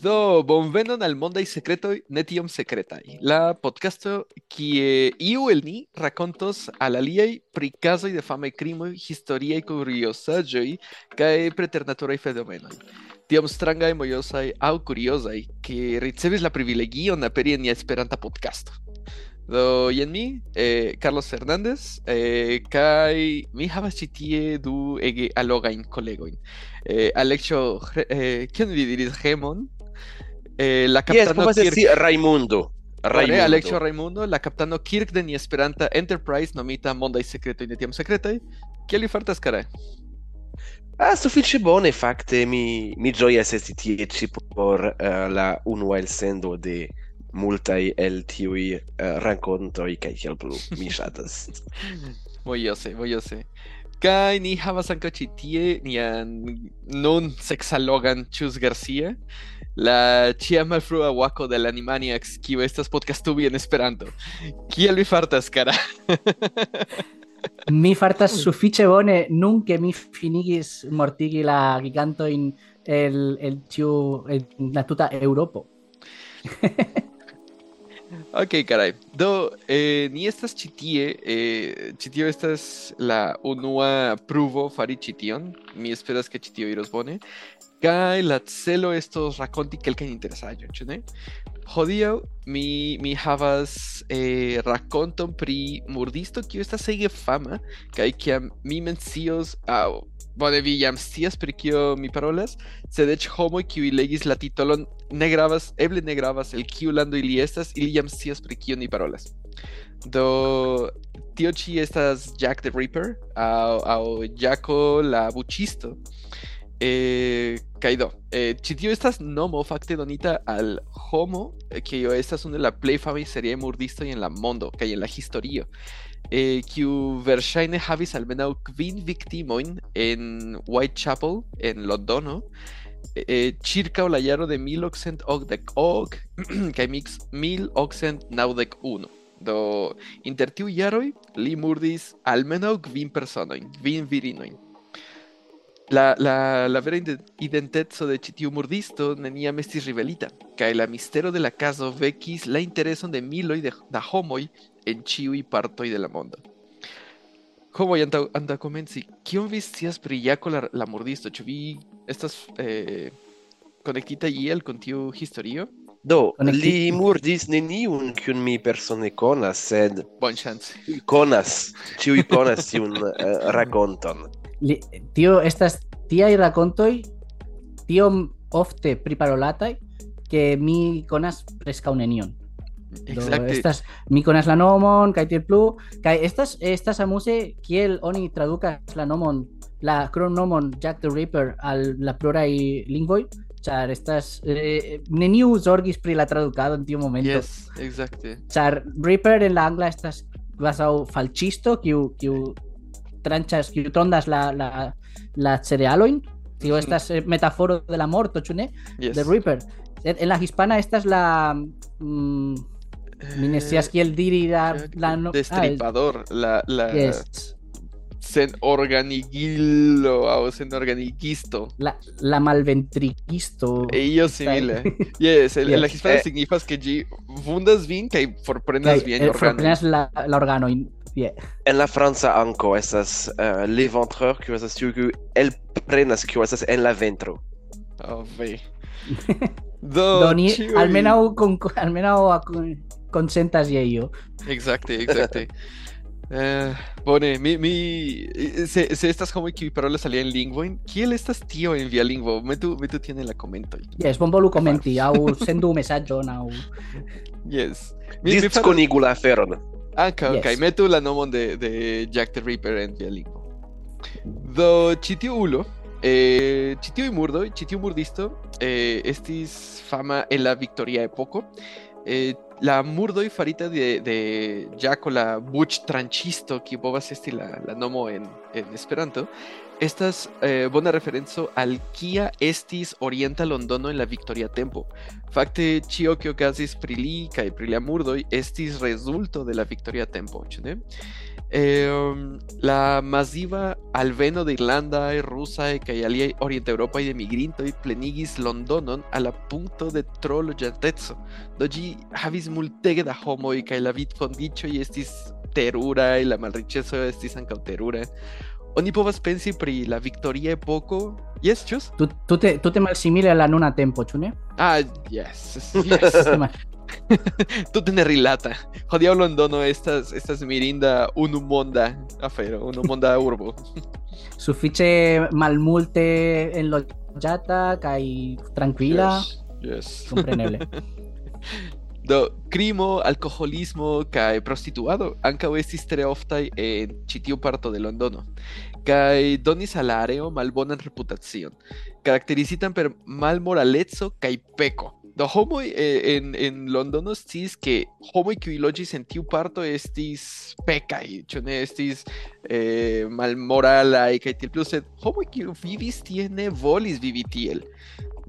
Do bonvenon al mondaj sekretoj ne tiom sekretaj. La podcasto kie iu el ni rakontos al aliaj pri kazoj de famaj krimoj, historiaj kuriozaĵoj kaj preternaturaj fenomenoj. Tiom strangaj, mojosaj aŭ kuriozaj, ke ricevis la privilegion aperi en Esperanta podcasto. Do jen mi, eh, Carlos Fernández, eh, kai mi havas du ege allogajn kolegojn. Eh, Alexio, eh, kion vi diris Hemon? eh, la capitano yes, Kirk... Raimundo. Raimundo. Vale, Alexio Raimundo, la capitano Kirk de ni Esperanta Enterprise nomita Mondai Secreto in Tiam Secretai, che li fartas care? Ah, suffice bone, facte, mi, mi gioias esti tie ci por uh, la unua el sendo de multai el tiui eh, uh, rancontoi, cae tiel plu, mi shatas. voglio se, voglio se. Kai ni havas ankaŭ ĉi tie nian nun sexalogan Chus Garcia, la ĉiam malfrua wako de la Animaniacs, kiu estas podcastubi en Esperanto. Kiel vi fartas, kara? Mi fartas sufiĉe bone nun ke mi finigis mortigi la gigantojn el el tiu en la tuta Eŭropo. Ok, caray. Do, eh, ni estas ĉi tie, eh, ĉi tio estas la unua pruvo fari ĉi tion. Mi esperas ke ĉi tio iros bone. Kaj la celo estos rakonti kelkajn interesaĵojn, ĉu ne? Hodiaŭ mi mi havas eh, pri murdisto kiu estas ege fama kaj kiam mi mencios aŭ bone vi jam scias pri kio mi parolas, sed eĉ homoj kiuj legis la titolon ne gravas, eble el kiu lando ili estas, ili jam scias pri kio ni parolas. Do tio ĉi estas Jack the Ripper aŭ aŭ Jacko la buĉisto. Eh, kaj do, eh, tio estas nomo donita al homo eh, kiu estas unu de la plej famaj seriaj murdistoj en la mondo kaj en la historio. Eh, kiu verŝajne havis almenaŭ kvin viktimojn en Whitechapel en Londono eh, circa la jaro de 1880 ok kaj mix 1891. Do inter tiu jaroj li murdis almenaŭ kvin personojn, kvin virinojn. La, la, la vera ide- identeco de ĉi tiu murdisto neniam estis rivelita, kaj la mistero de la caso vekis la intereson de miloj de, da homoj en ĉiuj partoj de la mondo. Antaŭ komenci, kion vi scias pri la, la murdisto? Ĉu vi estas eh, konektita iel kun tiu historio? Do, Konekti- li murdis neniun kiun mi persone konas, sed Bonŝance. konas, ĉiuj konas tiun uh, rakonton. Li, tio estas tiaj rakontoj tiom ofte priparolataj ke mi konas preskaŭ nenion. Exacte. estas mi konas la nomon kaj tiel plu kaj estas estas amuse kiel oni tradukas la nomon la kromnomon Jack the Ripper al la pluraj lingvoj ĉar estas eh, neniu zorgis pri la tradukado en tiu momento Yes, exacte. ĉar Ripper en la angla estas kvazaŭ falĉisto kiu kiu tranĉas kiu trondas la la la cerealojn tio estas eh, metaforo de la morto ĉu ne Yes. de Ripper en en la hispana estas la mm, mi ne scias Eh, kiel diri la, la no, ah, Destripador, la, la yes. sen organigilo aŭ sen organigisto. la, la malventrikisto Io simile. Yes, el, en la Yes. hispana Eh. signifas que ĝi vundas vin kaj forprenas kaj viajn eh, forprenas la, la organojn yeah. En la franca anko estas uh, l'éventreur kiu estas tiu kiu elprenas kiu estas en la ventro. Oh, ve. Do, do ni almenaŭ con, almenaŭ konsentas je io Exacte, exacte. Eh, bone, mi, mi se, se estas homoj kiuj parolas aliajn lingvojn, kiel estas tio en via lingvo? Metu, metu tiene la komentoj. yes, bonvolu komenti aŭ sendu mesaĝon aŭ Yes. Mi, Diskonigu la aferon. Anka, Yes. kaj metu la nomon de, de Jack the Ripper en via lingvo. Do ĉi tiu ulo, eh, ĉi tiuj murdoj, ĉi tiu murdisto, eh, estis fama en la Victoria epoko. Eh, la murdoj farita de, de Jacko la buĉ tranĉisto, kiu povas esti la, la nomo en, en Esperanto, estas eh, bona referenzo al Kia estis orienta Londono en la Victoria Tempo. Fakte ĉio kio okazis pri li kaj pri estis rezulto de la Victoria Tempo? Em, la masiva alveno de Irlanda, rusa kaj aliaj orienteŭropaj emigrintoj plenigis Londonon a la punkto de tro loĝanteco. Do ĝi havis multege da homoj kaj la vidfondiĉoj estis teruraj, la malriĉeco estis ankaŭ terura. Oni povas pensi pri la Victoria epoko. Yes, ĉus? Tu, tu, te, tu te malsimile alla nuna tempo, ĉu ne? Ah, yes, yes. Te mal- Tute ne rilata. Hodiaŭ Londono estas estas mirinda unumonda afero, unumonda urbo. Sufiĉe malmulte enloĝata kaj trankvila, Yes. yes. kompreneble. Do krimo, alkoholismo kaj prostituado. Ankaŭ estis tre en ĉi tiu parto de Londono. Kaj donis al la areo malbonan reputacion, karakterizitan per malmoraleco kaj peko. Do homoj eh, en, en Londono sciis ke homoj kiuj loĝis en tiu parto estis pekaj, ĉu ne estis eh, malmoralaj kaj tiel plu, sed homoj kiuj vivis tie ne volis vivi tiel.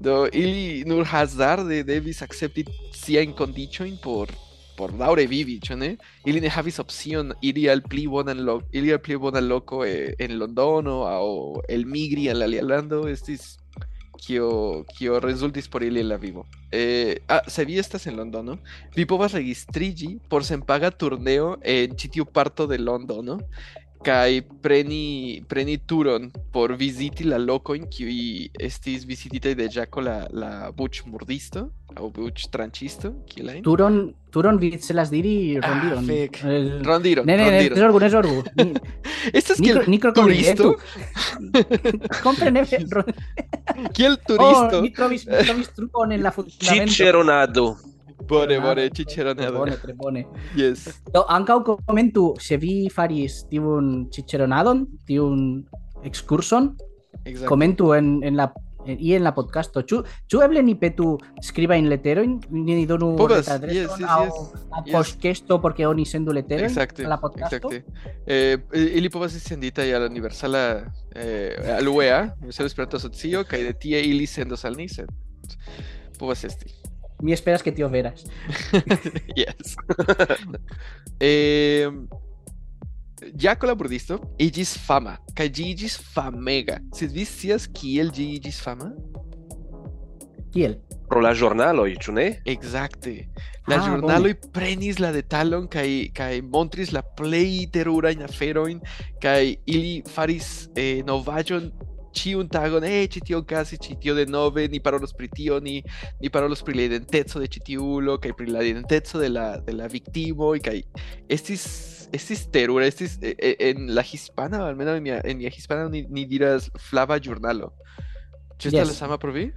Do ili nur hazarde devis akcepti siajn kondiĉojn por por daŭre vivi, ĉu ne? Ili ne havis opcion iri al pli bonan loko, iri al pli bona loko eh, en Londono aŭ elmigri al alia lando, estis kio kio rezultis por ili la vivo. Eh, ah, se vi estas en Londono, vi povas registriĝi por senpaga turneo en ĉi tiu parto de Londono kaj preni preni turon por viziti la lokojn kiuj estis vizititaj de Jaco la la buĉmurdisto aŭ buĉtranĉisto, kiel ajn. Turon, turon vi celas diri Ah, rondiron. fek. El- Rondiro, Ne, ne, ne, ne zorgu, ne zorgu. Ni- Estas kiel ni turisto, Kompreneble. ro- kiel Oh, turisto. mi trovis, mi trovis trukon en la fundamento. Ciceronado. Bone, bone, Tre ciceronado. Bone, tre bone. Yes. Do, ankaŭ komentu, se vi faris tiun ciceronadon, tiun ekskurson, Exacto. komentu en, en la i en la podcasto. Ĉu ĉu eble ni petu skribajn leterojn, ni donu Povas, yes, yes, aŭ yes. aŭ Yes. poŝkesto por ke oni sendu leterojn Exacte, a la podcasto? exacte. Eh, ili povas esti senditaj al Universala eh, al UEA, Universala Esperanto Asocio, kaj de tie ili sendos al ni, sed povas esti. Mi esperas que tio veras. yes. eh, ja colabordisto iĝis fama, iĝis famega. Sed vi scias kiel ĝi iĝis fama? Kiel? Pro la giornaloj, ĉu ne? Exacte. La Ah, ĵurnaloj prenis la detalon kaj kaj montris la plej terurajn aferojn kaj ili faris eh, novaĵon ĉiun tagon, eh, ĉi tio okazis, ĉi tio denove, ni parolos pri tio, ni, ni parolos pri la identeco de ĉi tiulo kaj pri la identeco de la, de la viktimoj kaj estis estis terura, estis eh, eh, en la hispana, al menos en mia, en mia hispana ni, ni diras flava ĵurnalo. Ĉu estas Yes. la sama por vi?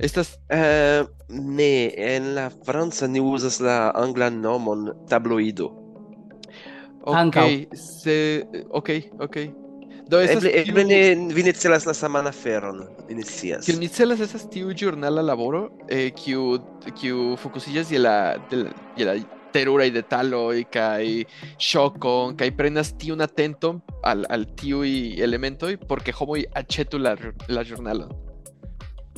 Estas Eh, ne, en la franca ni uzas la anglan nomon tabloido. Ankaŭ. Ok, se... Ok, ok. Do estas Eble, eble tiu- ne, vi ne celas la vi ne scias. Kiel mi celas estas tiu ĵurnala laboro, eh, kiu kiu fokusiĝas je la de la, je la teruraj detaloj kaj ŝokon kaj prenas tiun atenton al al tiuj elementoj por ke homoj aĉetu la la ĵurnalon.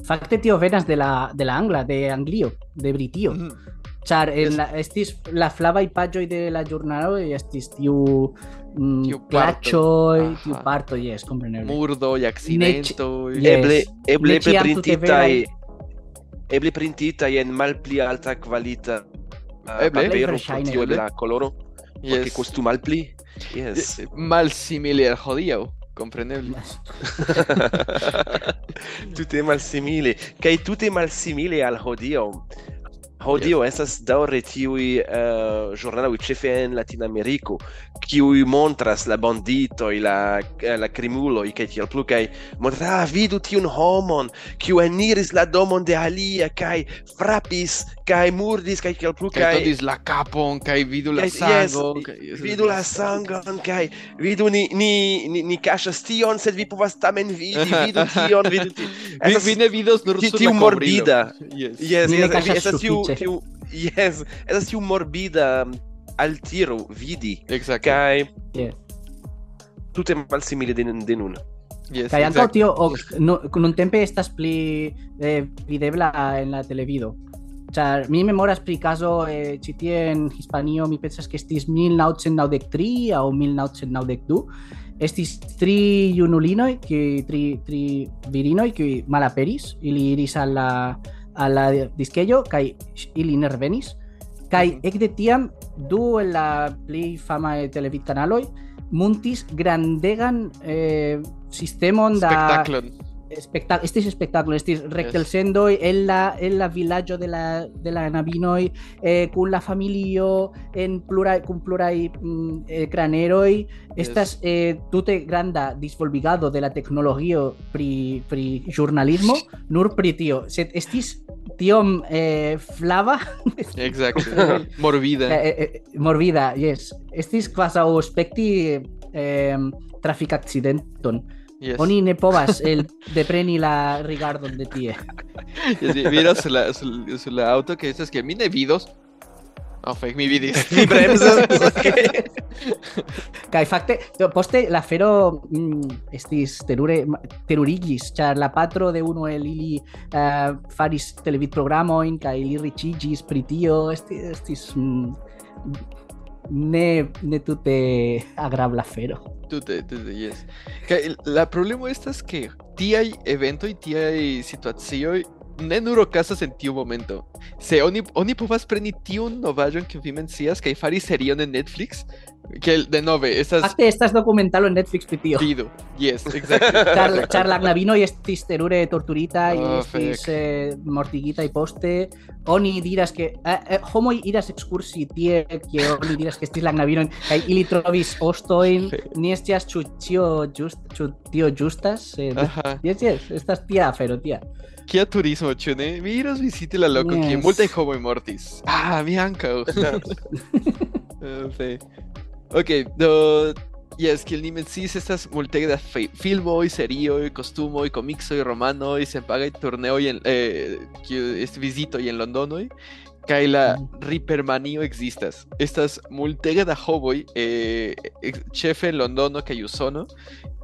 Fakte tio venas de la, de la angla, de Anglio, de Britio. Mhm. Char en la estis la flava i paĝoj de la ĵurnalo estis tiu mm, tiu plaĉoj, tiu parto, jes, kompreneble. Murdo, akcidento, yes. eble eble printitaj eble printitaj en malpli alta kvalita ah, papero pro tio de la koloro, yes. porque kostu malpli. Yes. Eh, eh, malsimile al hodiaŭ simile tutte malsimile, te mal malsimile al hodiaŭ. Hodiaŭ yes. estas daŭre tiuj uh, ĵurnaloj ĉefe en Latinameriko, kiuj montras la banditoj, la, eh, la krimuloj kaj tiel plu, kaj montras, ah, vidu tiun homon, kiu eniris la domon de alia, kaj frapis, kaj murdis, kaj tiel plu, kaj... Kaj todis la kapon, kaj vidu la sangon, kaj... Yes, vidu la sangon, kaj vidu ni, ni, ni, ni kaŝas tion, sed vi povas tamen vidi, vidu tion, vidu tion. Estas... Vi, vi ne vidos nur sur la kovrilo. Tiu morbida. Yes, yes, yes, yes, yes, yes, yes, tiu yes estas tiu morbida um, altiro vidi. Exacto. kai yes Tutte malsimile de, de nun Yes, Kaj ankaŭ tio ok, no, nuntempe estas pli eh, videbla en la televido. Ĉar mi memoras pri caso eh, ĉi tie en Hispanio, mi pensas ke estis 1993 aŭ 1992, estis tri junulinoj, que tri tri virinoj kiuj malaperis, ili iris al la al la diskejo kaj ili ne revenis kaj Mhm. ekde tiam du el la pli famaj televidkanaloj muntis grandegan eh, sistemon da. Especta estis espectáculo estis rectelsendoj en la en la vilaĝo de la de la nabinoj eh, kun la familio en pluraj kun pluraj mm, ekraneroj estas eh, tute granda disvolvigado de la teknologio pri pri ĵurnalismo nur pri tio sed estis tiom eh, flava. Exacto. Morbida. eh, eh, morbida yes. Estis kvazaŭ spekti eh, trafikakcidenton Yes. Oni ne povas el depreni la rigardon de tie. Yes, vi- Mira su la, su, su la auto que dices que mi ne vidos. Oh, fake mi vidis. Mi bremsas. Kaj fakte do, poste la fero mm, estis terure terurigis, ĉar la patro de unu el ili uh, faris televidprogramojn kaj ili riĉiĝis pri tio, estis, estis mm, ne ne tute agrabla fero. Tute, tute, yes. Kaj la problemo estas que tiaj eventoj, tiaj situacioj ne nur okazas en tiu momento. Se oni oni povas preni tiun novaĵon kiun vi mencias kaj fari serion en Netflix, que denove estas Fakte estas dokumentalo en Netflix pri tio. vido. Yes, ĉar la knabinoj estis terure torturita Oh, estis fek. eh, mortigita poste oni diras que eh, eh, homoj iras ekskursi tie kie oni diras que estis la knabinoj kaj ili trovis ostojn Fek. ni scias ĉu tio just ĉu tio justas Ajá. yes, yes, estas tia afero tia Kia turismo, ĉu ne? Mi iros viziti la kie Yes. multaj homoj mortis. Ah, mi ankaŭ. Eh, fe. Ok, do Yes, kiel ni menciis estas fe- filmoj, serioj, kostumoj, komiksoj, romanoj, senpagaj turneoj en eh, vizitoj en Londonoj. Kaj la ripermanio existas. Estas multege da homoj, eh, ĉefe en Londono kaj Usono,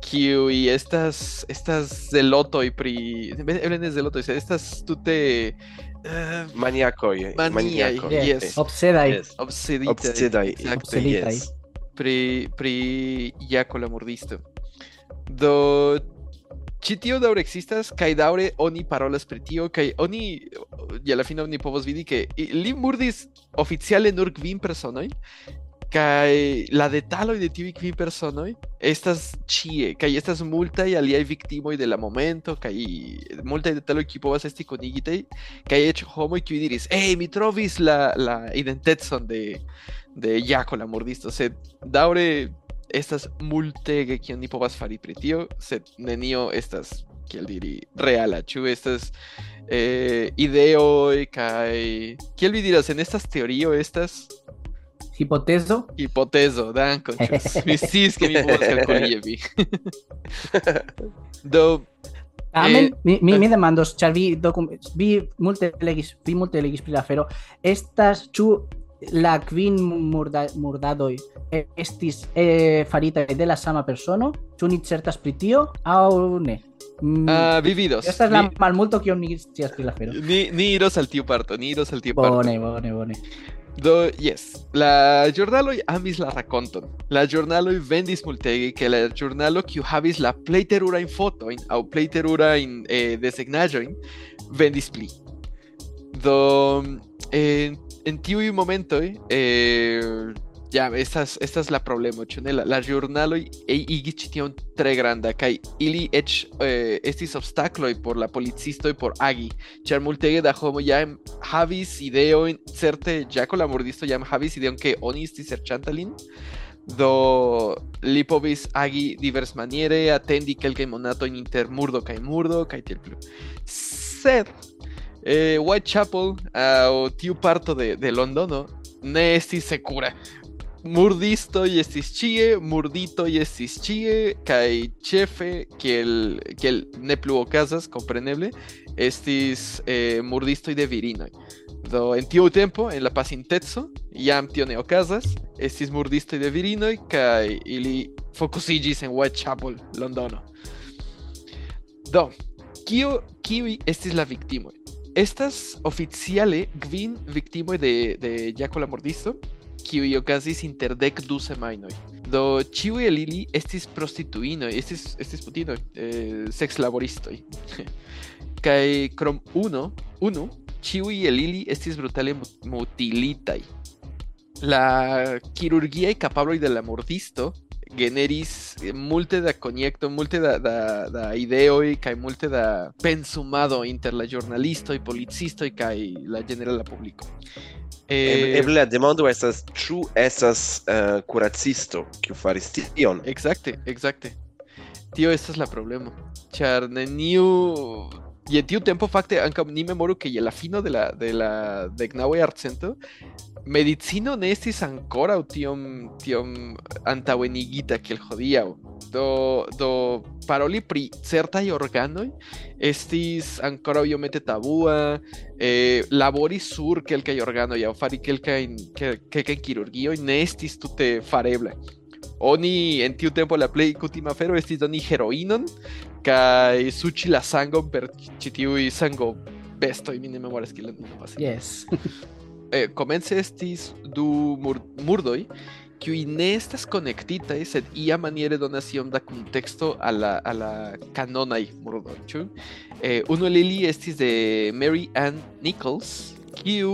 kiuj estas estas zelotoj pri eble ne zelotoj, sed estas tute eh, Maniacoi. Maniai, maniacoi. yes. obsedaj Yes. obseditaj. Obsedai. Exacte, Obseditaj. yes. Pri pri Jaco la murdisto. Do ĉi tio daŭre ekzistas kaj daŭre oni parolas pri tio kaj oni je la fino oni povos vidi ke li murdis oficiale nur kvin personojn kaj la detaloj de tiuj kvin personoj estas ĉie kaj estas multaj aliaj viktimoj de la momento kaj multaj detaloj kiuj povas esti konigitaj kaj eĉ homoj kiuj diris "Ej, mi trovis la la identecon de de Jaco la murdisto sed daŭre estas multege kion ni povas fari pri tio sed nenio estas kiel diri reala ĉu estas eh, ideoj kaj kiel vi diras en estas teorio estas hipotezo. Hipotezo dankon mi sciis ke mi povas kalkuli vi. Do Tamen, Eh, mi, mi, mi demandos, ĉar vi, vi multe legis, vi multe legis pri la afero, estas ĉu la kvin murda, murdadoj eh, estis eh, faritaj de la sama persono? Ĉu ni certas pri tio aŭ ne? Mm, ah, vi vidos Estas la ni, malmulto kion mi scias pri la afero. ni, ni iros al tiu parto ni iros al tiu parto Bone, bone, bone. Do, yes, la ĵurnaloj amis la rakonton. La ĵurnaloj vendis multege ke la ĵurnalo kiu havis la plej terurajn fotojn aŭ plej terurajn eh, desegnaĵojn vendis pli. Do, en, en tiuj momentoj eh, ja estas estas la problemo, ĉu ne? La, la ĵurnaloj e- igis ĉi tion tre granda kaj ili eĉ eh, estis obstakloj por la policistoj por agi ĉar multege da homo jam havis ideojn certe Jaco la murdisto jam havis ideon ke oni estis serĉanta lin do li povis agi diversmaniere atendi kelkajn monatojn inter murdo kaj murdo kaj tiel plu. Sed eh, Whitechapel aŭ tiu parto de, de Londono ne estis sekura murdistoj estis ĉie murditoj estis ĉie kaj ĉefe kiel kiel ne plu okazas kompreneble estis eh, murdistoj de virinoj. Do en tiu tempo, en la pasinteco, jam tio ne okazas, estis murdistoj de virinoj kaj ili focusigis en Whitechapel, Londono. Do, kio, kiwi estis la victimo. Estas oficiale gvin victimo de, de Jaco la mordisto, kiwi okazis inter dek du. Do ĉiuj el ili estis prostituinoj, estis, estis putinoj, eh, sexlaboristoj. Kaj krom uno, unu, ĉiuj el ili estis brutale mu- mutilitaj. La chirurgiaj kapabloj de la mordisto generis multe da conjecto, multe da, da, da ideoj kaj multe da pensumado inter la ĵurnalistoj, policistoj kaj la ĝenerala publiko. Eble Eh, eble la demando estas ĉu estas uh, kuracisto kiu faris tion. Exacte, exacte. Tio estas la problemo. Ĉar neniu je tiu tempo fakte ankaŭ ni memoru ke je la fino de la de la deknaŭa jarcento medicino ne estis ankoraŭ tiom tiom antaŭenigita kiel hodiaŭ. Do do paroli pri certaj organoj estis ankoraŭ iomete tabua, eh, labori sur kelkaj organoj aŭ fari kelkajn ke- kelkajn kirurgioj ne estis tute farebla. Oni en tiu tempo la plej kutima afero estis doni heroinon suĉi la sangon per tiuj sango bestoj, mi ne memoras kiel oni nomas. Yes. Eh, komence estis du mur murdoj kiuj ne estas konektitaj, sed ia maniere donas iom da kunteksto a la, a la kanonaj murdoj, ĉu? Eh, unu el ili estis de Mary Ann Nichols, kiu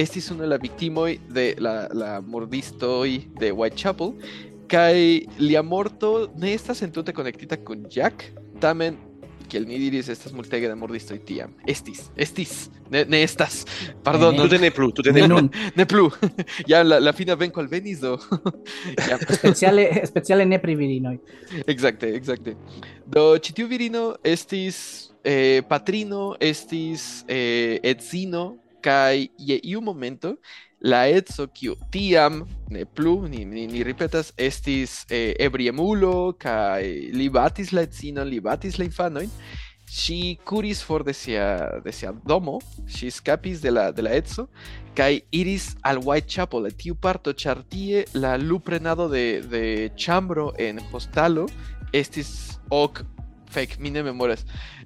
estis unu el la viktimoj de la, la murdistoj de Whitechapel, kaj lia morto ne estas entute konektita kun Jack, tamen kiel ni diris estas multege da murdistoj tiam. Estis, estis, ne, ne estas. Pardon, Ne, ne. Ne plu, tute ne Ne plu. nun. ne plu. ja la, la fina venko alvenis do. ja, Speciale, speciale ne pri virinoj. exacte, exacte. Do ĉi tiu virino estis eh, patrino, estis eh, edzino kaj je iu momento la edzo kiu tiam ne plu ni, ni, ni ripetas estis eh, ebriemulo kaj li batis la edzinon, li batis la infanojn. Ŝi kuris for de sia, de sia domo, ŝi skapis de la, de la edzo kaj iris al Whitechapel, tiu parto, ĉar tie la luprenado de, de ĉambro en hostalo estis ok fek, mi memoras.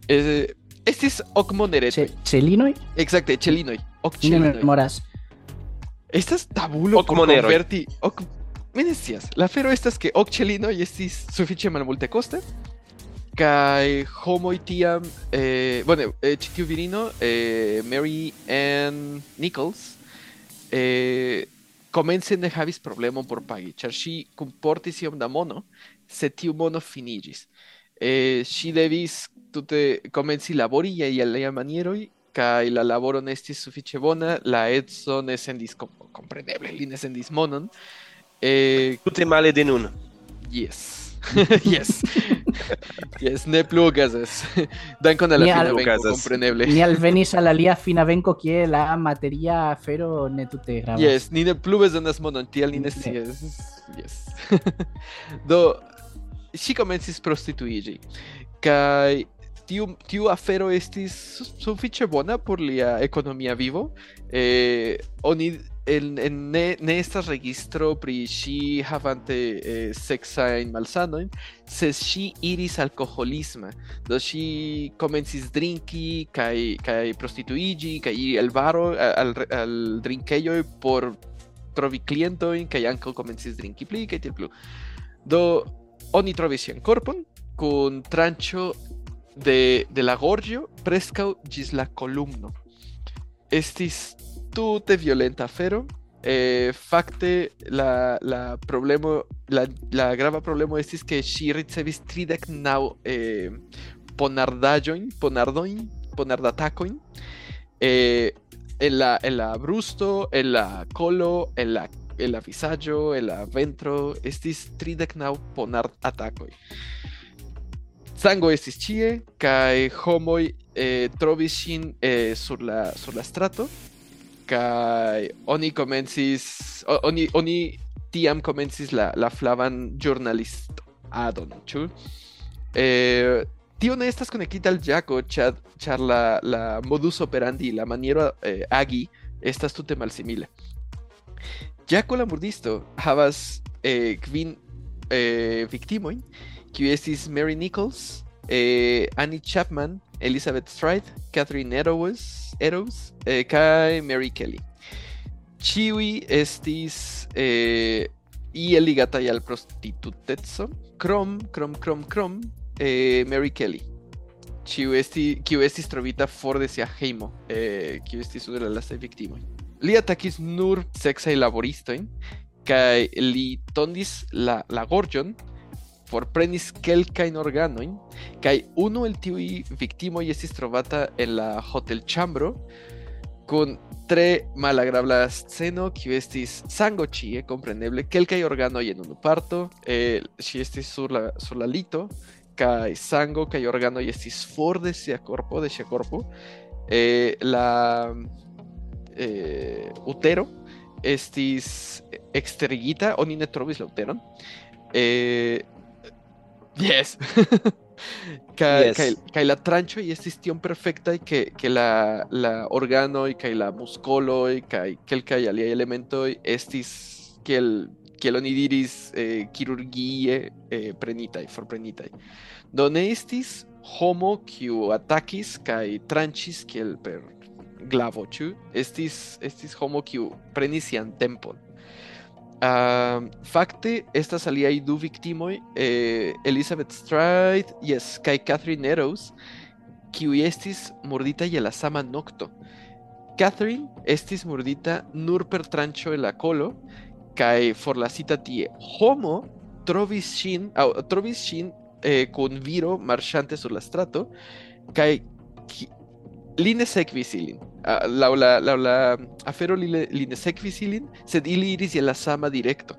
Eh, estis ok moneretoj. Ĉe- Ĉelinoj? Exacte, ĉelinoj. Ok Mi ne ĉelinoj. memoras. Estas tabulo por konverti. Ok... Mi ne scias. La afero estas ke ok ĉelinoj estis sufiĉe malmultekoste kaj homoj tiam eh, bone eh, ĉi tiu virino eh, Mary Ann Nichols eh, komence ne havis problemon por pagi ĉar ŝi kunportis iom da mono sed tiu mono finiĝis eh, ŝi devis tute komenci labori je alia manieroj kaj la laboro ne estis sufiĉe bona la edzo ne sendis kom kompreneble li ne sendis monon eh, Tute male de nun. Yes. yes. yes, ne plu okazas. Dankon a la Ni fina al- venko, kompreneble. Ni alvenis al alia fina venko kie la materia afero ne tute gravas. Yes, ni ne plu bezonas monon, tial ni ne scias. Yes. Do, ŝi komencis prostituiĝi. Kaj tiu, tiu afero estis su- sufiĉe bona por lia ekonomia vivo. Eh, oni en, en ne, ne estas registro pri ŝi havante eh, sexajn malsanojn, sed iris alkoholisma. Do ŝi komencis drinki kaj kaj prostituiĝi kaj iri al baro al, al drinkejoj por trovi klientojn kaj ankaŭ komencis drinki pli kaj tiel plu. Do oni trovis sian korpon kun tranĉo de, de la gorĝo preskaŭ ĝis la kolumno. Estis tute violenta afero. Eh, fakte la, la problemo la, la grava problemo estis ke ŝi ricevis tridek naŭ eh, ponardaĵojn, ponardojn, ponardatakojn eh, en la, en la brusto, en la colo, en la, en la visaĝo, en la ventro, estis. Sango estis ĉie kaj homoj eh, eh, sur la sur la strato kaj oni komencis oni oni tiam komencis la la flavan ĵurnalisto adon, ĉu? Eh, tio ne estas konektita al Jacko, ĉar ĉar la, modus operandi, la maniero eh, agi estas tute malsimila. Jacko la murdisto havas eh, kvin eh, victimoj, kiuj estis Mary Nichols, eh, Annie Chapman, Elizabeth Stride, Catherine Eddowes, Eddowes eh, Mary Kelly. Ĉiuj estis eh, iel ligataj al prostituteco, krom, krom, krom, krom, eh, Mary Kelly. Kiu trovita for de sia hejmo, eh, de la lastaj. Li atakis nur seksaj laboristojn kaj li tondis la, la forprenis kelkajn organojn kaj unu el tiuj viktimoj estis trovata en la hotelĉambro kun tre malagrabla sceno kiu estis sango ĉie kompreneble kelkaj organoj en unu parto eh, ŝi estis sur la, sur la lito kaj sango estis for de sia korpo de ŝia korpo eh, la eh, utero estis exterigita oni ne trovis la uteron eh, yes. Kaj, Yes. kaj, kaj la tranĉoj estis tiom perfektaj ke, ke la, la organoj kaj la muskoloj kaj kelkaj aliaj elementoj estis kiel kiel oni diris eh, kirurgie eh, prenitaj forprenitaj do ne estis homo kiu atakis kaj tranĉis kiel per glavo ĉu estis estis homo kiu prenis sian tempon Ah, fakte estas aliaj du viktimoj eh, Elizabeth Stride yes kaj Catherine Eddowes kiuj estis murditaj je la sama nokto Catherine estis murdita nur per tranĉo en la kolo kaj tie homo trovis ŝin aŭ trovis ŝin eh, viro marŝante sur la strato ki- li ne sekvis ilin Ah, laŭ la, laŭ la afero li, le- li ne sekvis ilin sed ili iris je la sama direkto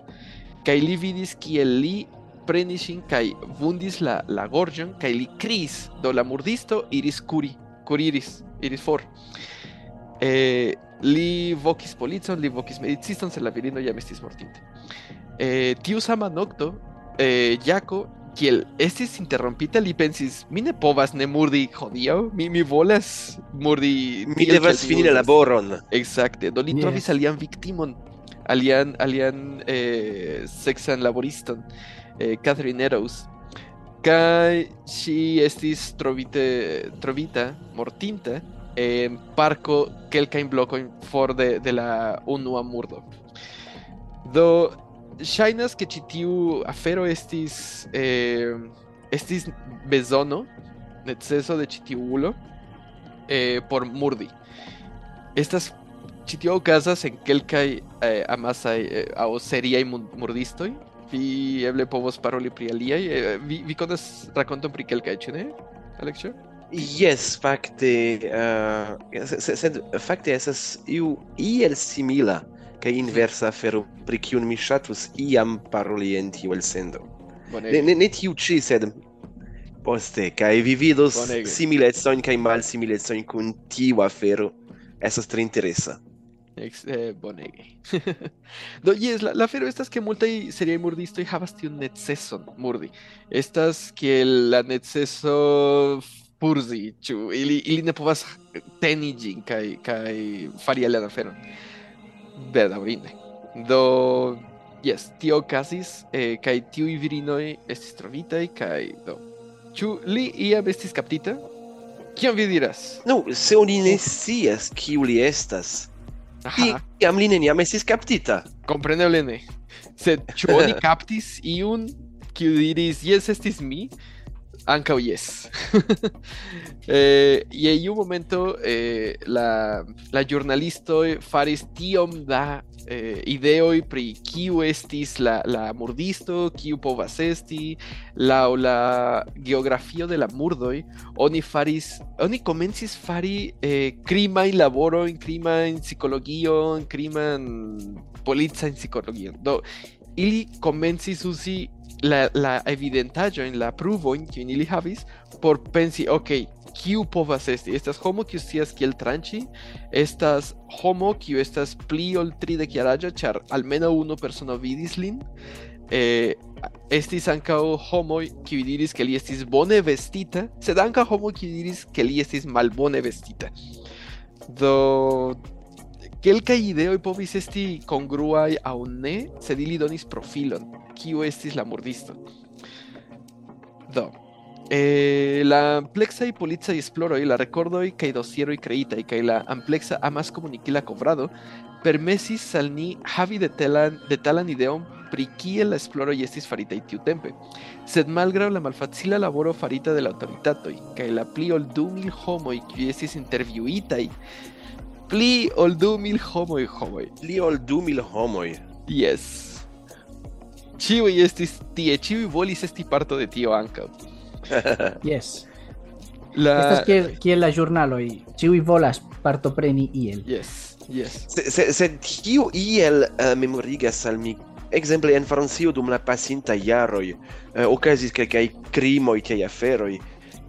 kaj li vidis kiel li prenis ŝin kaj vundis la, la gorĝon kaj li kriis do la murdisto iris kuri kuriris iris for eh, li vokis policon li vokis mediciston sed la virino jam estis mortinte. Eh, sama nokto eh, Jako kiel estis interrompita li pensis mi ne povas ne murdi hodiaŭ mi, mi volas murdi Mi devas fini la murdas." laboron. Exacte, do li Yes. trovis alian viktimon, alian, alian eh, sexan laboriston, eh, Catherine Eddowes. Kaj ŝi estis trovite, trovita, mortinta, en parko kelkajn blokojn for de, de la unua murdo. Do Shainas che ci tiu afero estis eh, estis bezono neceso de citiulo eh, por murdi. Estas chitiu casas en kelkai eh, amasai eh, au seriai murdistoi vi eble povos paroli pri aliaj. Eh, vi vi konas rakonton pri kelkaj ĉu ne Alexio? Yes, fakte, uh, sed fakte estas iu iel simila kaj inversa afero pri kiun mi ŝatus iam paroli en tiu elsendo. Ne, ne, ne tiu ĉi, sed poste, kaj vi vidos similecojn kaj malsimilecojn kun tiu afero. Estas tre interesa. Ex, eh, bonege. do yes, la, la fero estas que multai seria murdisto y havas tiun neceson murdi. Estas que la neceso purzi, ĉu ili ili ne povas teni ĝin kaj kaj fari la feron bedaurinde. Do Yes, tio okazis, eh, kai tiui virinoi estis trovitai, kai do. Ĉu li iam estis kaptita? Kion vi diras? Nu, no, se oni ne scias kiu li estas, iam li neniam estis kaptita. Compreneble ne. Sed ĉu oni kaptis iun kiu diris, jes, estis mi? Ankaŭ jes. eh, je iu momento eh, la la ĵurnalistoj faris tiom da eh, ideoj pri kiu estis la la murdisto, kiu povas esti, laŭ la geografio de la murdoj, oni faris oni komencis fari eh, krimajn laborojn, krimajn psikologion, kriman polican psikologion. Do ili komencis uzi la, la evidentaĵojn, la pruvojn kiujn ili havis por pensi, ok, kiu povas esti? Estas homo kiu scias kiel tranĉi, estas homo kiu estas pli ol tridek jaraĝa, ĉar almenaŭ unu persono vidis lin. Eh, estis ankaŭ homoj kiuj diris ke li estis bone vestita, sed ankaŭ homoj kiuj diris ke li estis malbone vestita. Do Kelka ideo povis esti congruai aŭ ne, sed ili donis profilon, kiu estis la murdisto. Do, eh, la amplexaj policaj esploroj, la rekordoj kaj dosieroj kreitaj kaj la ampleksa amaskomunikila kovrado permesis al ni havi detalan, detalan ideon pri kiel la esploroj estis faritaj tiutempe. Sed malgraŭ la malfacila laboro farita de la aŭtoritatoj kaj la pli ol du mil homoj kiuj estis intervjuitaj, Pli ol du mil homoj homoj. Pli ol du mil homoj. Yes. Ĉiuj estis tie, ĉiuj volis esti parto de tio ankaŭ. yes. La... Estas kiel, kiel la ĵurnaloj, ĉiuj volas partopreni iel. Yes, yes. se se, se tiu iel uh, memorigas al mi exemple en Francio dum la pasinta jaroj uh, okazis kelkaj krimoj kaj aferoj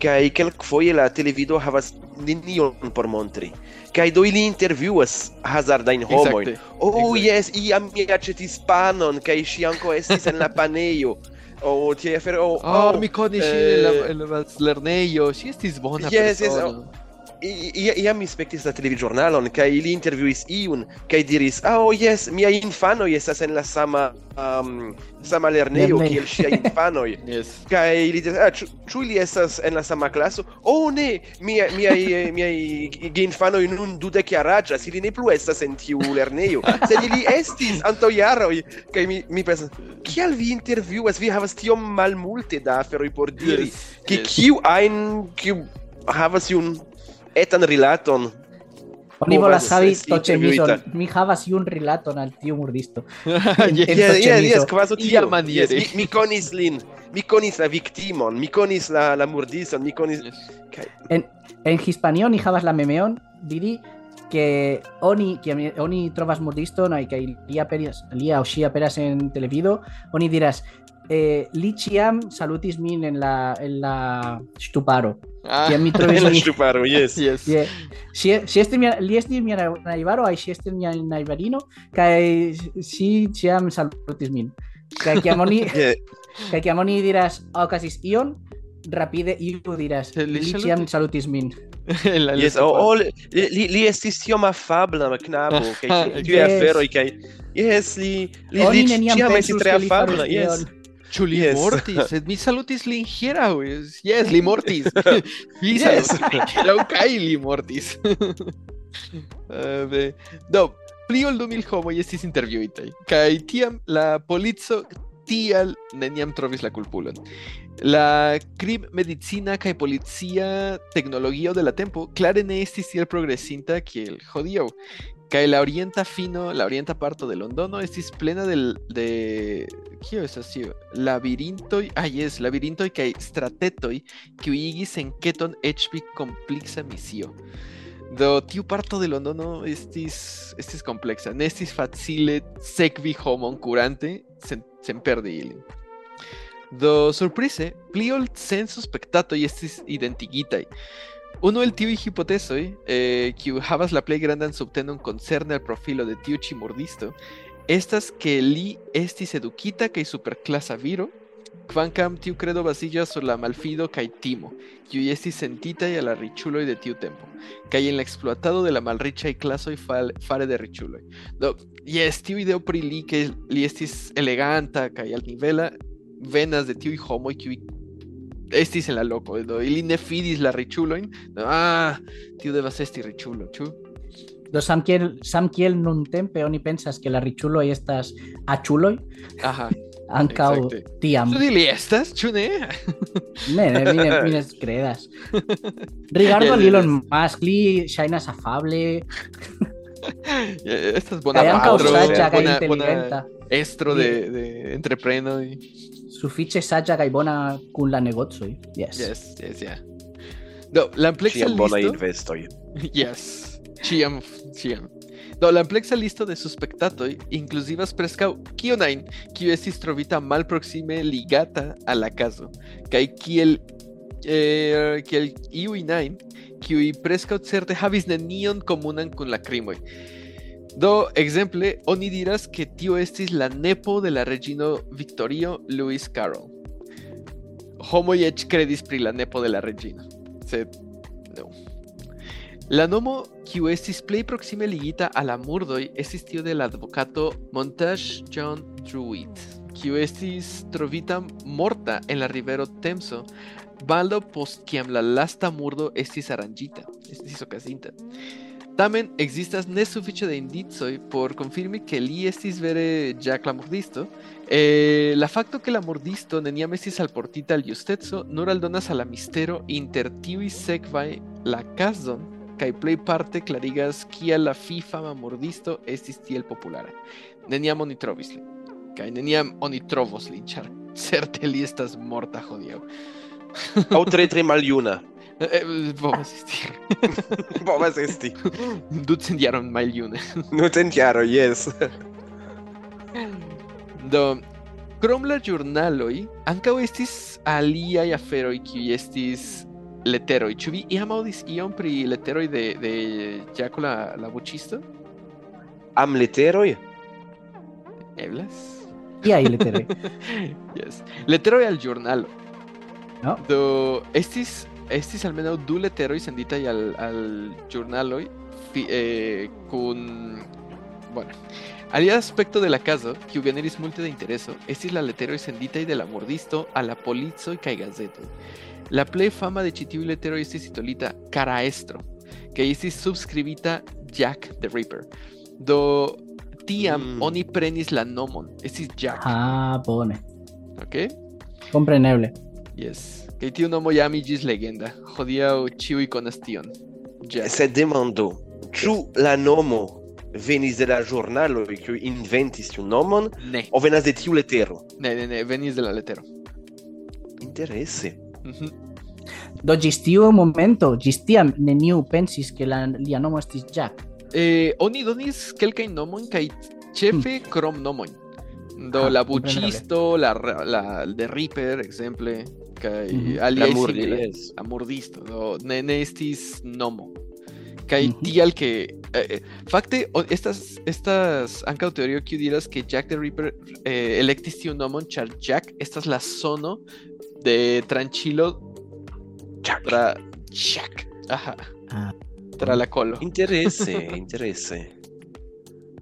kaj kelkfoje la televido havas nenion por montri. Kaj do ili intervjuas hazardajn homojn. Oh, jes, iam mi aĉetis panon, kaj ŝi ankaŭ estis en la panejo. O tie afero. Oh, ah, oh, mi konis ŝin eh, en la en la lernejo. Ŝi estis bona yes, persono. Yes, iam mi spektis la televidĵurnalon kaj ili intervjuis iun kaj diris "Ah, oh, yes, miaj infanoj estas en la sama um, sama lernejo kiel ŝiaj infanoj." yes. Kaj ili diris "Ah, ĉu ili estas en la sama klaso?" "Oh ne, mia miaj miaj infanoj nun dudek jaraĝas, ili ne plu estas en tiu lernejo, sed ili estis antaŭ jaroj." Kaj mi mi pensas "Kial vi intervjuas? Vi havas tiom malmulte da aferoj por diri, yes. ke yes. kiu ajn kiu havas iun etan rilaton Oni volas havi toĉemizon. Mi havas iun rilaton al tiu murdisto. Toĉemizo. yes, kvazaŭ Ia tio. maniere. Yes, mi, mi konis lin, mi konis la viktimon, mi konis la, la murdiston, mi konis... Kaj, En, en Hispanio ni havas la memeon diri que oni que oni trovas murdiston ai kaj li aperas li aŭ ŝi aperas en televido, oni diras eh, li ciam salutis min en la en la ŝtuparo. Ah, mi trovis la ŝtuparo, yes, yes. Yeah. Si si este mia li estis mia najbaro, ai si estis mia najbarino, kaj si ciam salutis min. Kaj kiam oni yeah. kaj kiam oni diras oh, okazis ion, rapide iu diras li ciam salutis min. la yes, o, oh, li, li, li estis tiom afabla knabo, kaj tiuj aferoj kaj Yes, li li, li, li ciam estis tre afabla, yes. Ion. Ĉu li Yes. mortis? Sed mi salutis lin hieraŭ. Yes, li mortis. Yes. kaj li mortis. Eh, be- Do, pli ol du mil homoj estis intervjuitaj. Kaj tiam la polico tial neniam trovis la kulpulon. La krim medicina kaj policia teknologio de la tempo klare ne estis tiel progresinta kiel hodiaŭ. Kaj la orienta fino, la orienta parto de Londono estis plena del, de... Kio estas tio? Labirintoj, ah jes, labirintoj kaj stratetoj kiuj igis enketon eĉ pli kompleksa misio. Do tiu parto de Londono estis estis kompleksa, ne estis facile sekvi homon kurante sen, sen perdi ilin. Do surprize, pli ol cent suspektatoj estis identigitaj. Uno el tiuj hipotezoj, eh, kiu havas la plej grandan subtenon koncerne al profilo de tiu ĉi estas ke li estis edukita kaj superklasa viro, kvankam tiu credo baziĝas sur la malfido kaj timo, kiuj estis sentitaj al la riĉuloj de tiu tempo, kaj en la ekspluatado de la malriĉaj klasoj fare de riĉuloj. Do, jes, tiu ideo pri li ke li estis eleganta kaj altnivela venas de tiuj homoj kiuj estis en la loko, do ili ne fidis la riĉulojn, ah, tiu devas esti riĉulo, ĉu? Do sam kiel sam kiel nuntempe oni pensas ke la riĉuloj estas aĉuloj Aha, ankaŭ Exacte. tiam. ĉu ili estas, ĉu ne? Ne, ne, mi ne, mi ne kredas. Rigardo Elon. Musk, li ŝajnas afable, Eh, Estas bona kaj ankaŭ Patro, bona, bona inteligenta. estro de, de entreprenoj. Sufiĉe saĝa kaj bona kun la negocoj. Yes. Yes, yes, yeah. Do, la bonaj listo... investoj. Yes, ĉiam, ĉiam. Do, la ampleksa listo de suspektatoj inkluzivas preskaŭ kion ajn, kiu estis trovita malproksime ligata al la kazo, kaj kiel eh, kiel iuj najn, kiuj preskaŭ certe havis nenion komunan kun la krimoj. Do, ekzemple, oni diras ke tio estis la nepo de la reĝino Victorio Louis Carroll. Homoj eĉ kredis pri la nepo de la reĝino, sed no. La nomo kiu estis plej proksime ligita al la murdoj estis tio de la advokato Montage John Druitt, kiu estis trovita morta en la rivero Temso. Baldaŭ post kiam la lasta murdo estis aranĝita, estis okazinta. Tamen existas ne sufiĉe de indicoj por konfirmi ke li estis vere Jack la murdisto. Eh, la fakto ke la murdisto neniam estis alportita al justeco nur aldonas al la mistero inter tiuj sekvaj la kazon kaj play parte klarigas kiel la FIFA murdisto estis tiel populara. Neniam oni trovis lin, kaj neniam oni trovos lin, ĉar certe li estas morta hodiaŭ. Aŭ tre tre maljuna. Eh, eh, Povas esti. Povas esti. Ducent jaron maljune. Ducent jaro, yes. Do, krom la ĵurnaloj ankaŭ estis aliaj aferoj kiuj estis leteroj. Ĉu vi iam aŭdis ion pri leteroj de, de Jaco la, la buĉisto? Am leteroj? Eblas? Kiaj leteroj? yes. Leteroj al ĵurnalo. No? Do, estis, estis almenaŭ du leteroj senditaj al, al ĵurnaloj eh, kun... Bueno, alia aspekto de la caso, kiu generis multe de intereso, estis la leteroj senditaj de la murdisto al la policoj kaj gazetoj. La plej fama de ĉi tiuj leteroj estis titolita Karaestro, kaj estis subskribita Jack the Ripper. Do tiam Mm. oni prenis la nomon, estis Jack, Ah, bone. ok? Compreneble. Yes. Kaj tiu nomo jam iĝis legenda. Hodiaŭ ĉiuj konas tion. Jack. Sed demando, ĉu la nomo venis de la ĵurnalo kiu inventis tiun nomon Ne, o venas de tiu letero? ne, ne, ne, venis de la letero. Interese. Mhm. Do ĝis tiu momento, ĝis tiam neniu pensis ke la lia nomo estis Jack. Eh, oni donis kelkajn nomojn kaj ĉefe krom nomojn. Do Ah, la buĉisto, la, la de Reaper, ekzemple, kaj Mhm. La aliaj yes. La murdisto, do ne, ne estis nomo. Kaj Mhm. tial ke eh, eh, fakte estas estas ankaŭ teorio kiu diras ke Jack the Ripper eh, elektis tiun nomon ĉar Jack estas la sono de tranĉilo Jack. Tra Jack. Aha, Ah, tra la kolo. Interese, interese.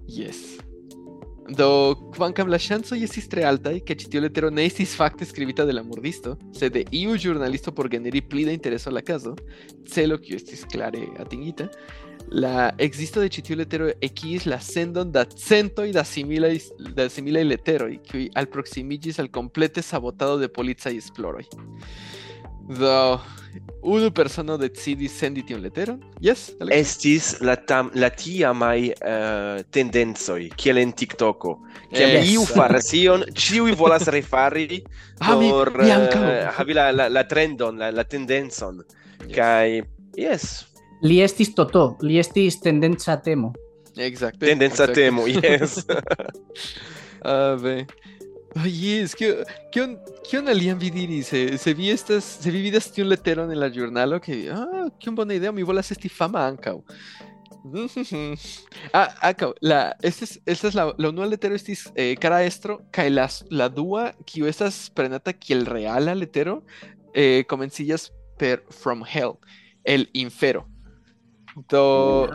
Yes. Do kvankam la ŝancoj estis tre altaj, ke ĉi tiu letero ne estis fakte skribita de la murdisto, sed de iu ĵurnalisto por generi pli da intereso al la kazo, celo kiu estis klare atingita, la ekzisto de ĉi tiu letero ekigis la sendon da centoj da similaj da similaj leteroj, kiuj alproksimiĝis al komplete sabotado de policaj esploroj. Do unu persono decidis sendi tiun leteron. Yes, Alex? Estis la tam la tiamaj uh, eh, tendencoj kiel en TikToko. Kiam yes. iu faras ion, ĉiuj volas refari ah, por mi, mi uh, eh, havi la, la, la trendon, la, la tendencon. Yes. Kaj yes. Li estis toto, li estis tendenza temo. Exacte. Tendenza exacte. temo, yes. Ah, uh. Ve. Oh, yes, kio, kion, kion alian vi diris? Se, se vi estas, se vi vidas tiun leteron en la ĵurnalo que, ah, kion bona ideo, mi volas esti fama ankaŭ. ah, ankaŭ, la, estas, estas la, la unua letero estis eh, cara estro, kaj la, la dua, kiu estas prenata kiel reala letero, eh, komenciĝas per From Hell, el infero. Do,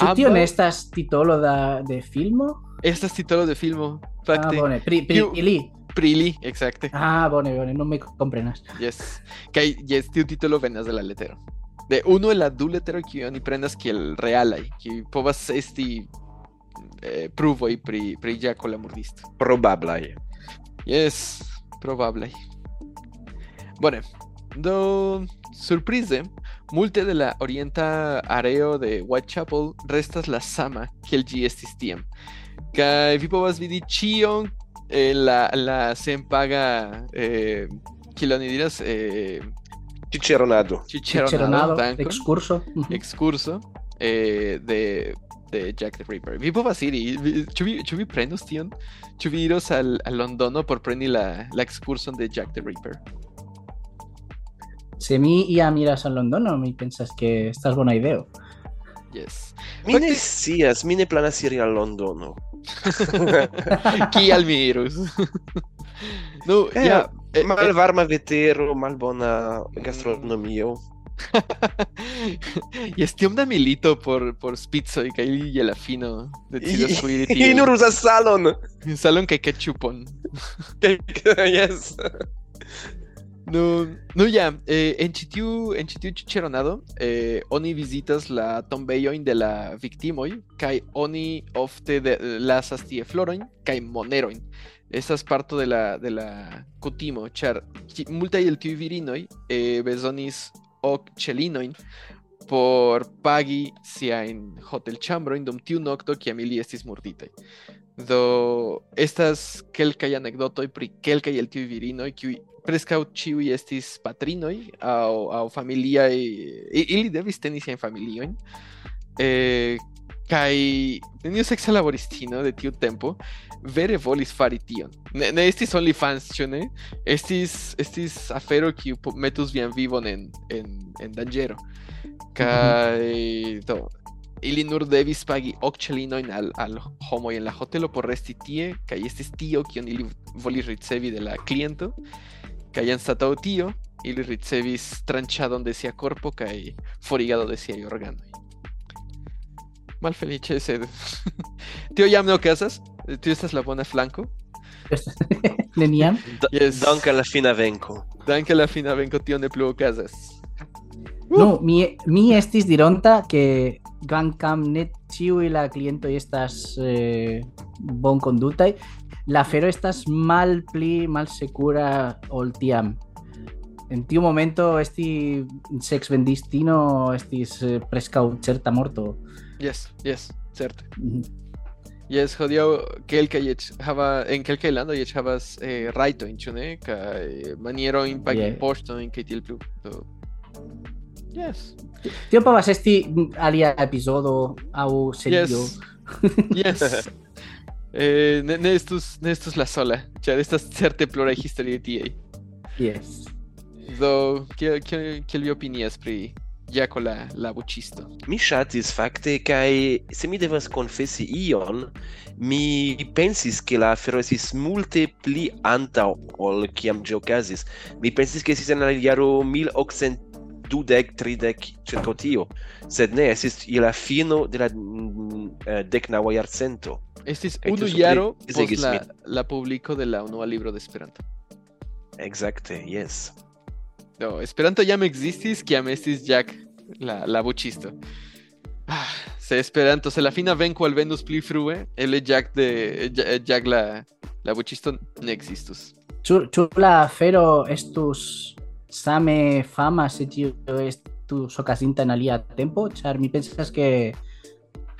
Ah, tio ne estas titolo da, de filmo? estas titolo de filmo, Ah, bone, pri, pri, Kiu- ili. Prili, exacte. Ah, bone, bone, non mi komprenas. Yes. Kaj yes, tiu titolo venas de la letero. De unu el la du leteroj kiuj oni prenas kiel realaj, kiuj povas esti eh, pruvoj pri pri Jaco la murdisto. Probablaj. Yes, probable. Bone, do surprize, multe de la orienta areo de Whitechapel restas la sama kiel ĝi estis tiam. Kaj vi povas vidi ĉion en la la senpaga eh, kiel oni diras eh. Ciceronado, Ciceronado, dankon, excurso. excurso eh, de, de Jack the Ripper. Vi povas iri, ĉu vi, ĉu vi prenos tion? Ĉu vi iros al, al Londono por preni la, la excurson de Jack the Ripper? Se mi iam iras al Londono, mi pensas que estas bona ideo. Yes. Mi ne Fakte- scias, mi ne planas iri al Londono. Kial mi irus? no, Eh, ja, eh, eh, Malvarma vetero, malbona gastronomio. y estiom da milito por, por spizzo y kai y el afino decidas fuir I nur uzas salon. salon kai ketchupon. yes. No, no ya, eh, en Chitiu, en Chitiu Chicheronado, eh, oni visitas la tombejoin de la victimoi, kai oni ofte de, lasas tie floroin, kai moneroin. Estas parto de la, de la kutimo, char, ki- multaj el tiuj virinoj eh, bezonis ok ĉelinoin por pagi siajn hotelĉambrojn dum tiu nokto kiam ili estis murditaj. Do estas kelkaj anekdotoj pri kelkaj el tiuj virinoj kiuj preskaŭ ĉiuj estis patrinoj aŭ aŭ familiaj ili devis teni siajn familiojn. Eh, kaj neniu seksa laboristino de tiu tempo vere volis fari tion. Ne, ne estis OnlyFans, ĉu ne? Estis estis afero kiu metus vian vivon en en en danĝero. Kaj do ili nur devis pagi ok ĉelinojn al al homoj en la hotelo por resti tie kaj estis tio kion ili volis ricevi de la kliento kaj anstataŭ tio ili ricevis tranĉadon de sia korpo kaj forigado de siaj organoj. Malfeliĉe sed tio jam ne okazas. Tio estas la bona flanko. Neniam. Yes. Dank al la fina venko. Danke la fina venko tio ne plu okazas. No, mi, mi estis dironta que Gankam net ĉiuj la klientoj estas eh, bon kondutaj. La afero estas mal pli malsekura ol tiam. En tiu momento esti sexvendistino estis eh, preskaŭ certa morto. Yes, yes, certe. Mhm. Yes, hodiaŭ kelkaj eĉ en kelkaj landoj eĉ havas eh, rajtojn, ĉu ne? Kaj manierojn pagi Yeah. poŝtojn kaj tiel plu. Do... Yes. Tio povas esti alia epizodo aŭ serio. Yes. yes. eh, ne, ne, estus, ne estus la sola, ĉar estas certe pluraj historioj tiaj. Yes. Do, kiel, kiel, kiel vi opinias pri Jaco la, la bucisto? Mi ŝatis fakte, kaj se mi devas konfesi ion, mi pensis ke la afero estis multe pli antaŭ ol kiam ĝi okazis. Mi pensis ke estis en la jaro 1800 dudec, tio, sed ne, estis je la fino de la mm, mm, eh, decnaua jarcento Estis unu jaro post la, la publiko de la unua libro de Esperanto. Ekzakte, jes. No, Esperanto jam existis kiam estis Jack la, la buĉisto. Ah, se Esperanto, se la fina venko alvenus pli frue, eble Jack de Ja- Jack la, la buĉisto ne ekzistus. Ĉu ĉu la afero estus same fama se tio estus okazinta en alia tempo? Ĉar mi pensas ke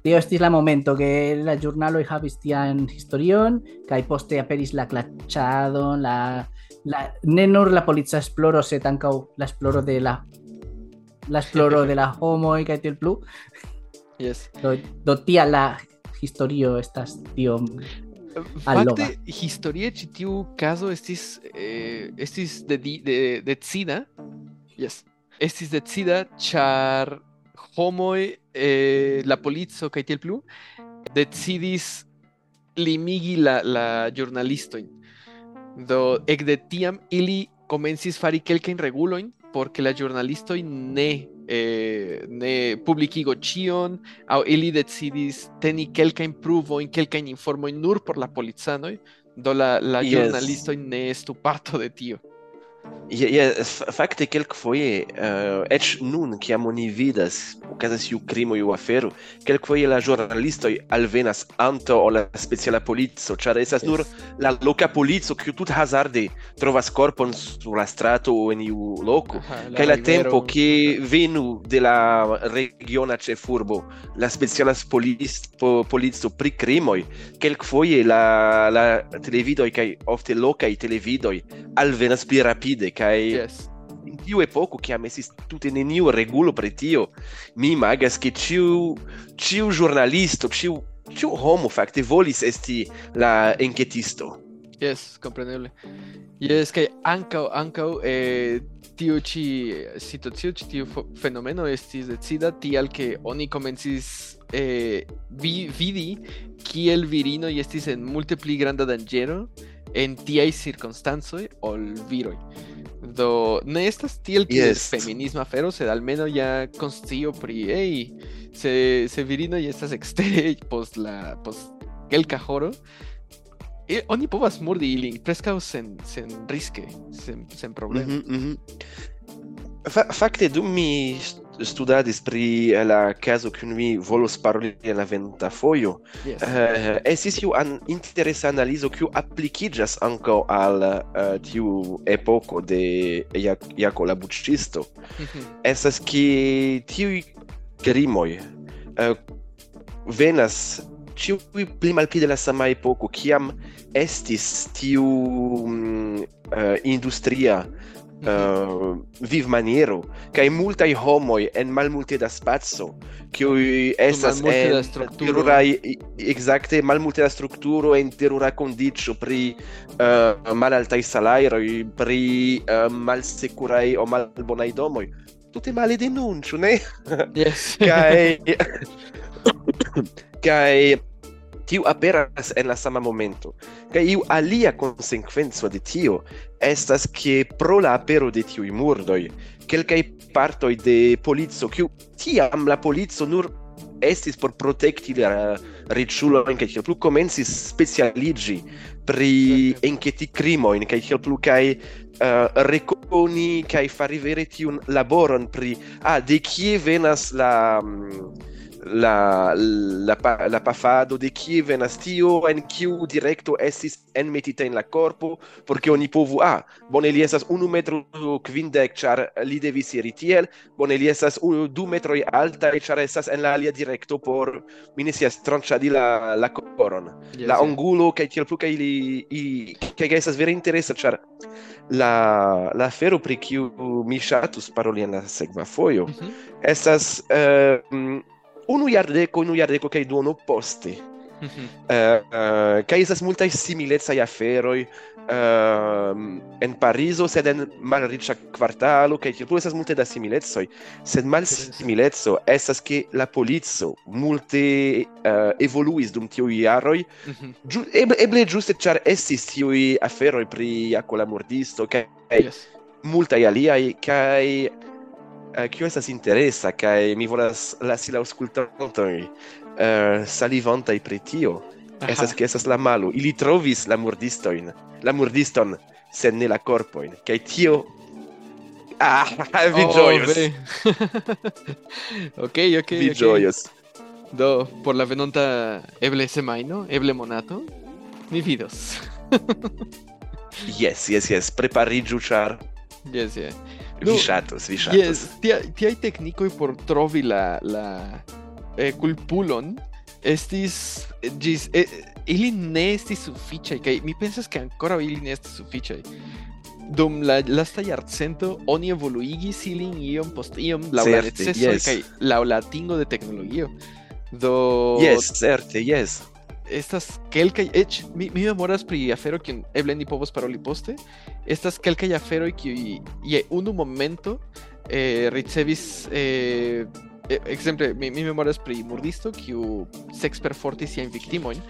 tio estis la momento que la ĵurnaloj havis tian historion kaj poste aperis la klaĉado, la, la ne nur la polica esploro, sed ankaŭ la esploro de la la esploro de la homoj kaj tiel plu. Yes. Do, do tia la historio estas tio Alloga. Fakte, historie ĉi tiu kazo estis eh, estis de, di- de, decida, yes, estis decida ĉar homoj eh, la polico kaj tiel plu decidis limigi la, la ĵurnalistojn. Do ekde tiam ili komencis fari kelkajn regulojn por ke la ĵurnalistoj ne eh, ne publikigo ĉion aŭ ili decidis teni kelkajn pruvojn, kelkajn informojn nur por la policanoj, do la, la Yes. ĵurnalistoj ne estu parto de tio. Ja, fakte kelkfoje uh, eĉ nun kiam oni vidas okazas iu krimo iu afero, kelkfoje la ĵurnalistoj alvenas antaŭ ol la speciala polico, ĉar estas yes. nur la loka polico kiu tut hazarde trovas korpon sur la strato aŭ en iu loko. Aha, kaj la tempo ke venu de la regiona ĉefurbo la speciala polico, polico pri krimoj kelkfoje la la televidoj kaj ofte lokaj televidoj alvenas pli rapide decide kai yes in tiu epoko che amesis tute neniu regulo pri tio mi imagas che ciu ciu giornalisto ciu ciu homo fakte volis esti la enketisto Yes, compreneble. Yes, kai ankaŭ ankaŭ eh tiu ĉi situacio ĉi tiu fenomeno estis decida tial ke oni komencis eh vi, vidi kiel virinoj estis en multe pli granda danĝero en tiaj cirkonstancoj ol viroj. Do ne estas tiel kiel Yes. feminisma afero, sed almeno ja konscio pri ei se se virino ja estas ekstere post la post kelka horo. E, oni povas murdi ilin preskaŭ sen sen riske, sen sen problemo. Fa- fakte dum mi studadis pri eh, la caso kun mi volos paroli en la venta foio yes. Eh, uh, esis iu an interesa analizo kiu aplikiĝas ankaŭ al uh, tiu epoko de Jak Jako la buĉisto. Mm estas ke tiuj krimoj uh, venas ĉiuj pli malpli de la sama epoko kiam estis tiu um, uh, industria uh, viv maniero kai multa i homoi en malmulte da spazio che essas en struttura exacte malmulte da strukturo en terura condicio pri eh, uh, malalta i salari pri uh, malsecurai o malbonai domoi. Tutte male denuncio ne? Yes. Kai kai tiu aperas en la sama momento. Kaj iu alia konsekvenco de tio estas ke pro la apero de tiuj murdoj, kelkaj partoj de polico, kiu tiam la polico nur estis por protekti la riĉulojn kaj tiel plu komencis specialiĝi pri enketi krimojn kaj tiel plu kaj uh, rekoni kaj fari vere tiun laboron pri ah, de kie venas la um, la la pa, la pafado de kie venas tio en kiu direkto estis enmetita en la korpo porque oni povu a ah, bone li estas 1 metro kvindek ĉar li devis iri tiel bone li estas 2 metroj alta ĉar estas en la alia direkto por mi ne scias tranĉadi la la koron yes, la angulo kaj tiel plu kaj li i kaj estas vere interesa ĉar la la afero pri kiu mi ŝatus paroli en la sekva fojo mm -hmm. estas uh, eh, unu jardeko, unu jardeko kaj duono poste. Mm -hmm. uh, uh, kaj estas multaj similecaj aferoj uh, en Parizo, sed en malriĉa kvartalo, kaj tiel plu estas multe da similecoj, sed malsimileco estas ke la polico multe uh, evoluis dum tiuj jaroj, mm -hmm. Eble, eble ĝuste ĉar estis tiuj aferoj pri akola murdisto kaj yes. multaj aliaj, kaj Eh, kio uh, estas interesa kaj mi volas lasi la aŭskultantoj uh, eh, salivantaj pri tio. Estas ke estas la malo ili trovis la murdistojn la murdiston sed ne la korpojn kaj tio ah vi oh, ĝojos okej okej vi ĝojos do por la venonta eble semajno eble monato ni vidos. Yes yes yes. Prepariĝu ĉar. Yes yes No, ŝatos vi ŝatos Yes, tia, tiaj teknikoj por trovi la, la eh, kulpulon estis ĝis eh, ili ne estis sufiĉaj kaj mi pensas ke ankoraŭ ili ne estis sufiĉaj. Dum la lasta jarcento oni evoluigis ilin iom post iom laŭ la necesoj yes. kaj laŭ la atingo de teknologio. Do jes certe jes estas kelkaj eĉ mi, mi memoras pri afero kiun eble ni povos paroli poste estas kelkaj aferoj kiuj je unu momento eh, ricevis eh, eh, ekzemple mi, mi memoras pri murdisto kiu seksperfortis siajn viktimojn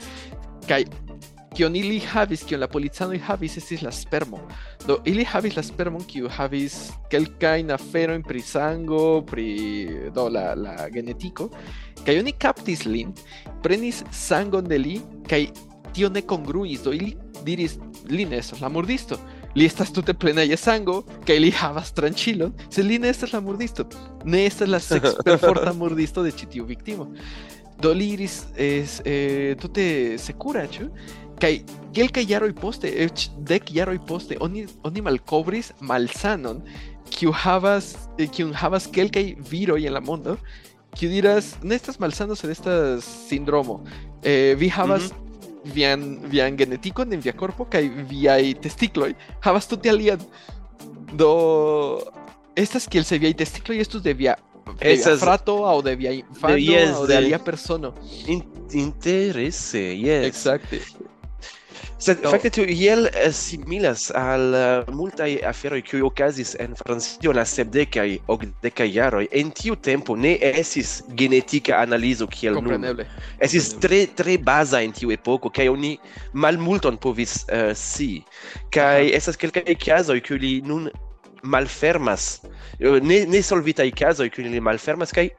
kaj kion ili havis kion la policanoj havis estis la spermo. Do ili havis la spermon kiu havis kelkajn aferojn pri sango pri do la, la genetiko kaj oni kaptis lin prenis sangon de li kaj tio ne kongruis. Do ili diris li ne estas la murdisto. Li estas tute plena je sango kaj li havas tranĉilon sed li ne estas la murdisto. Ne estas la seksperforta murdisto de ĉi tiu viktimo. Do li iris es, eh, tute sekura ĉu kaj kelkaj jaroj poste eĉ dek jaroj poste oni oni malkovris malsanon kiu havas eh, kiun havas kelkaj viroj en la mondo kiu diras ne estas malsano sed estas sindromo eh, vi havas vian vian genetikon en via korpo kaj viaj testikloj havas tute alian do estas kiel se viaj testikloj estus de via de via Estas- frato aŭ de via infano yes, aŭ de de- alia persono. In, interese jes Exacte. Sed no. fakte tio iel eh, similas al uh, multaj aferoj kiuj okazis en Francio la sepdekaj okdekaj jaroj. En tiu tempo ne estis genetika analizo kiel nun. Estis tre tre baza en tiu epoko kaj oni malmulton povis uh, si. Kaj uh -huh. estas kelkaj kazoj kiuj li nun malfermas. Ne ne solvitaj kazoj kiuj li malfermas kai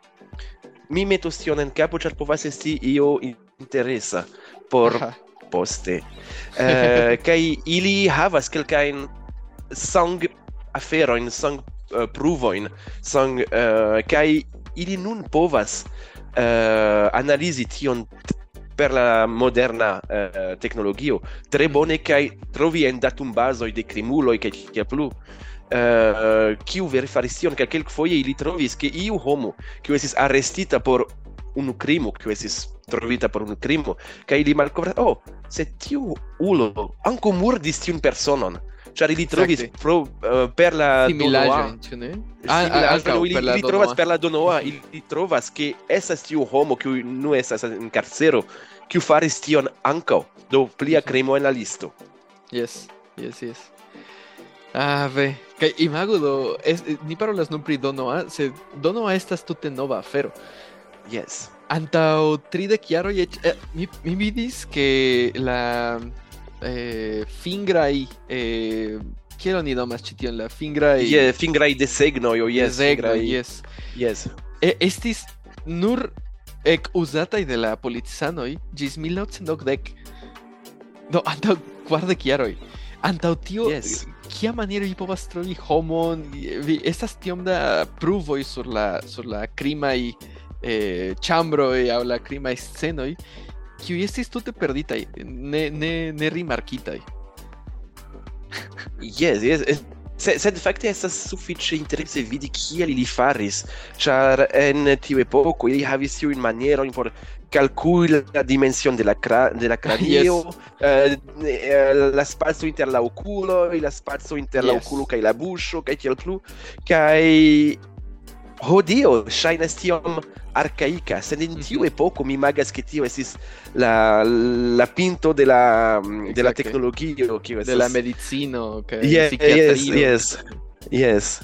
mi metus tion en capo, ĉar povas esti io interesa por poste. Uh, kai ili havas kelkain song afero in song uh, pruvoin song uh, kai ili nun povas uh, analizi tion per la moderna uh, tecnologio tre mhm. bone kai trovi en datumbazoj de krimuloj kaj che plu Uh, kiu verifaris tion kelk foje ili trovis ke iu homo kiu estis arestita por unu krimo kiu estis trovita per un crimo kaj ili malkovras oh se tiu ulo anko murdis tiun personon Ĉar ili trovis pro, uh, per la donoa. ne? Ah, ankaŭ ah, ah, ili, ili trovas per la donoa, ili trovas che estas tiu homo kiu nu estas en carcero, kiu faris tion ankaŭ, do plia krimo en la listo. Yes, yes, yes. Ah, ve. Kaj imagu do, es, ni parolas nun pri donoa, se donoa estas tute nova afero. Yes. Antaŭ tridek jaroj eĉ eh, mi, mi vidis ke la eh, fingraj eh, kiel oni nomas ĉi tion la fingraj Ye, fingraj desegnoj, o yes, desegnoj, yes. Yes. E, estis nur ek uzataj de la policanoj ĝis 1990. Do antaŭ kvardek jaroj. Antaŭ tio Yes. kia maniero vi povas trovi homon vi estas tiom da pruvoj sur la sur la krimaj eh, chambroi aŭ la krimaj scenoj kiuj estis tute perditaj ne ne ne rimarkitaj yes yes es, Se, sed fakte estas sufiĉe interese vidi kiel ili faris, ĉar en tiu epoko ili havis tiujn manierojn por calcula la dimensione della cra della cranio yes. Eh, eh, la spazio inter la oculo e la spazio inter yes. la oculo kai la buŝo kaj tiel plu kai hodio ŝajnas tiom arcaika, sed en tiu epoko mi imagas ke tio estis la, la pinto de la, de la Exacte. tecnologio, kiu de la estas- medicino kaj Yes, yes, psikiatrio yes, yes,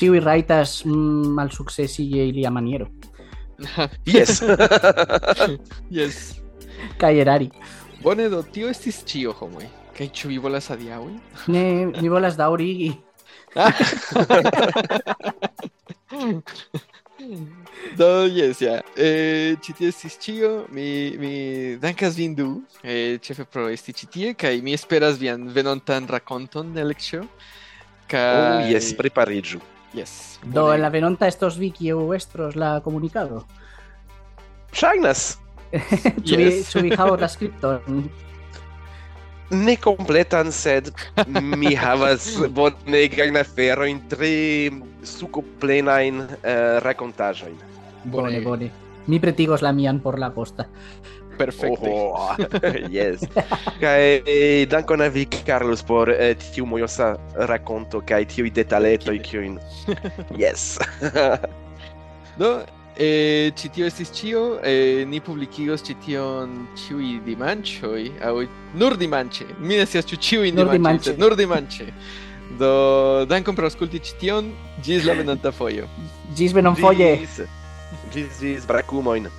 Ĉiuj rajtas mm, malsukcesi je ilia maniero. yes. yes Kaj erari. bone do tio estis ĉio homoj kaj ĉu vi volas adiaŭi Ne, mi volas daŭrigi. Do, yes, ja. Eh, ĉi tie estis ĉio. Mi, mi dankas vin du, eh, ĉefe pro esti ĉi tie, kaj mi esperas vian venontan rakonton de Aleksio. Kaj... Oh, yes, prepariĝu. Yes. Do bone. en la venonta estos vi kiu estros la komunikado. Ŝajnas Ĉu Yes. vi havos la skripton? ne completan sed mi havas bonegan afero in tre suco plena in uh, eh, racontajoin. Bone, bone. Mi pretigos la mian por la posta. Perfekte. Oh, yes. Kaj e, dankon al vi Carlos por eh, tiu mojosa rakonto kaj tiuj detaletoj kiujn. yes. Do Eh, ĉi tio estis ĉio, eh, ni publikigos ĉi tion ĉiuj dimanĉoj aŭ nur dimanĉe. Mi ne scias ĉu ĉiuj dimanĉe, nur dimanĉe. Do dankon pro aŭskulti ĉi tion, ĝis la venonta fojo. Ĝis venonfoje. Ĝis ĝis brakumojn.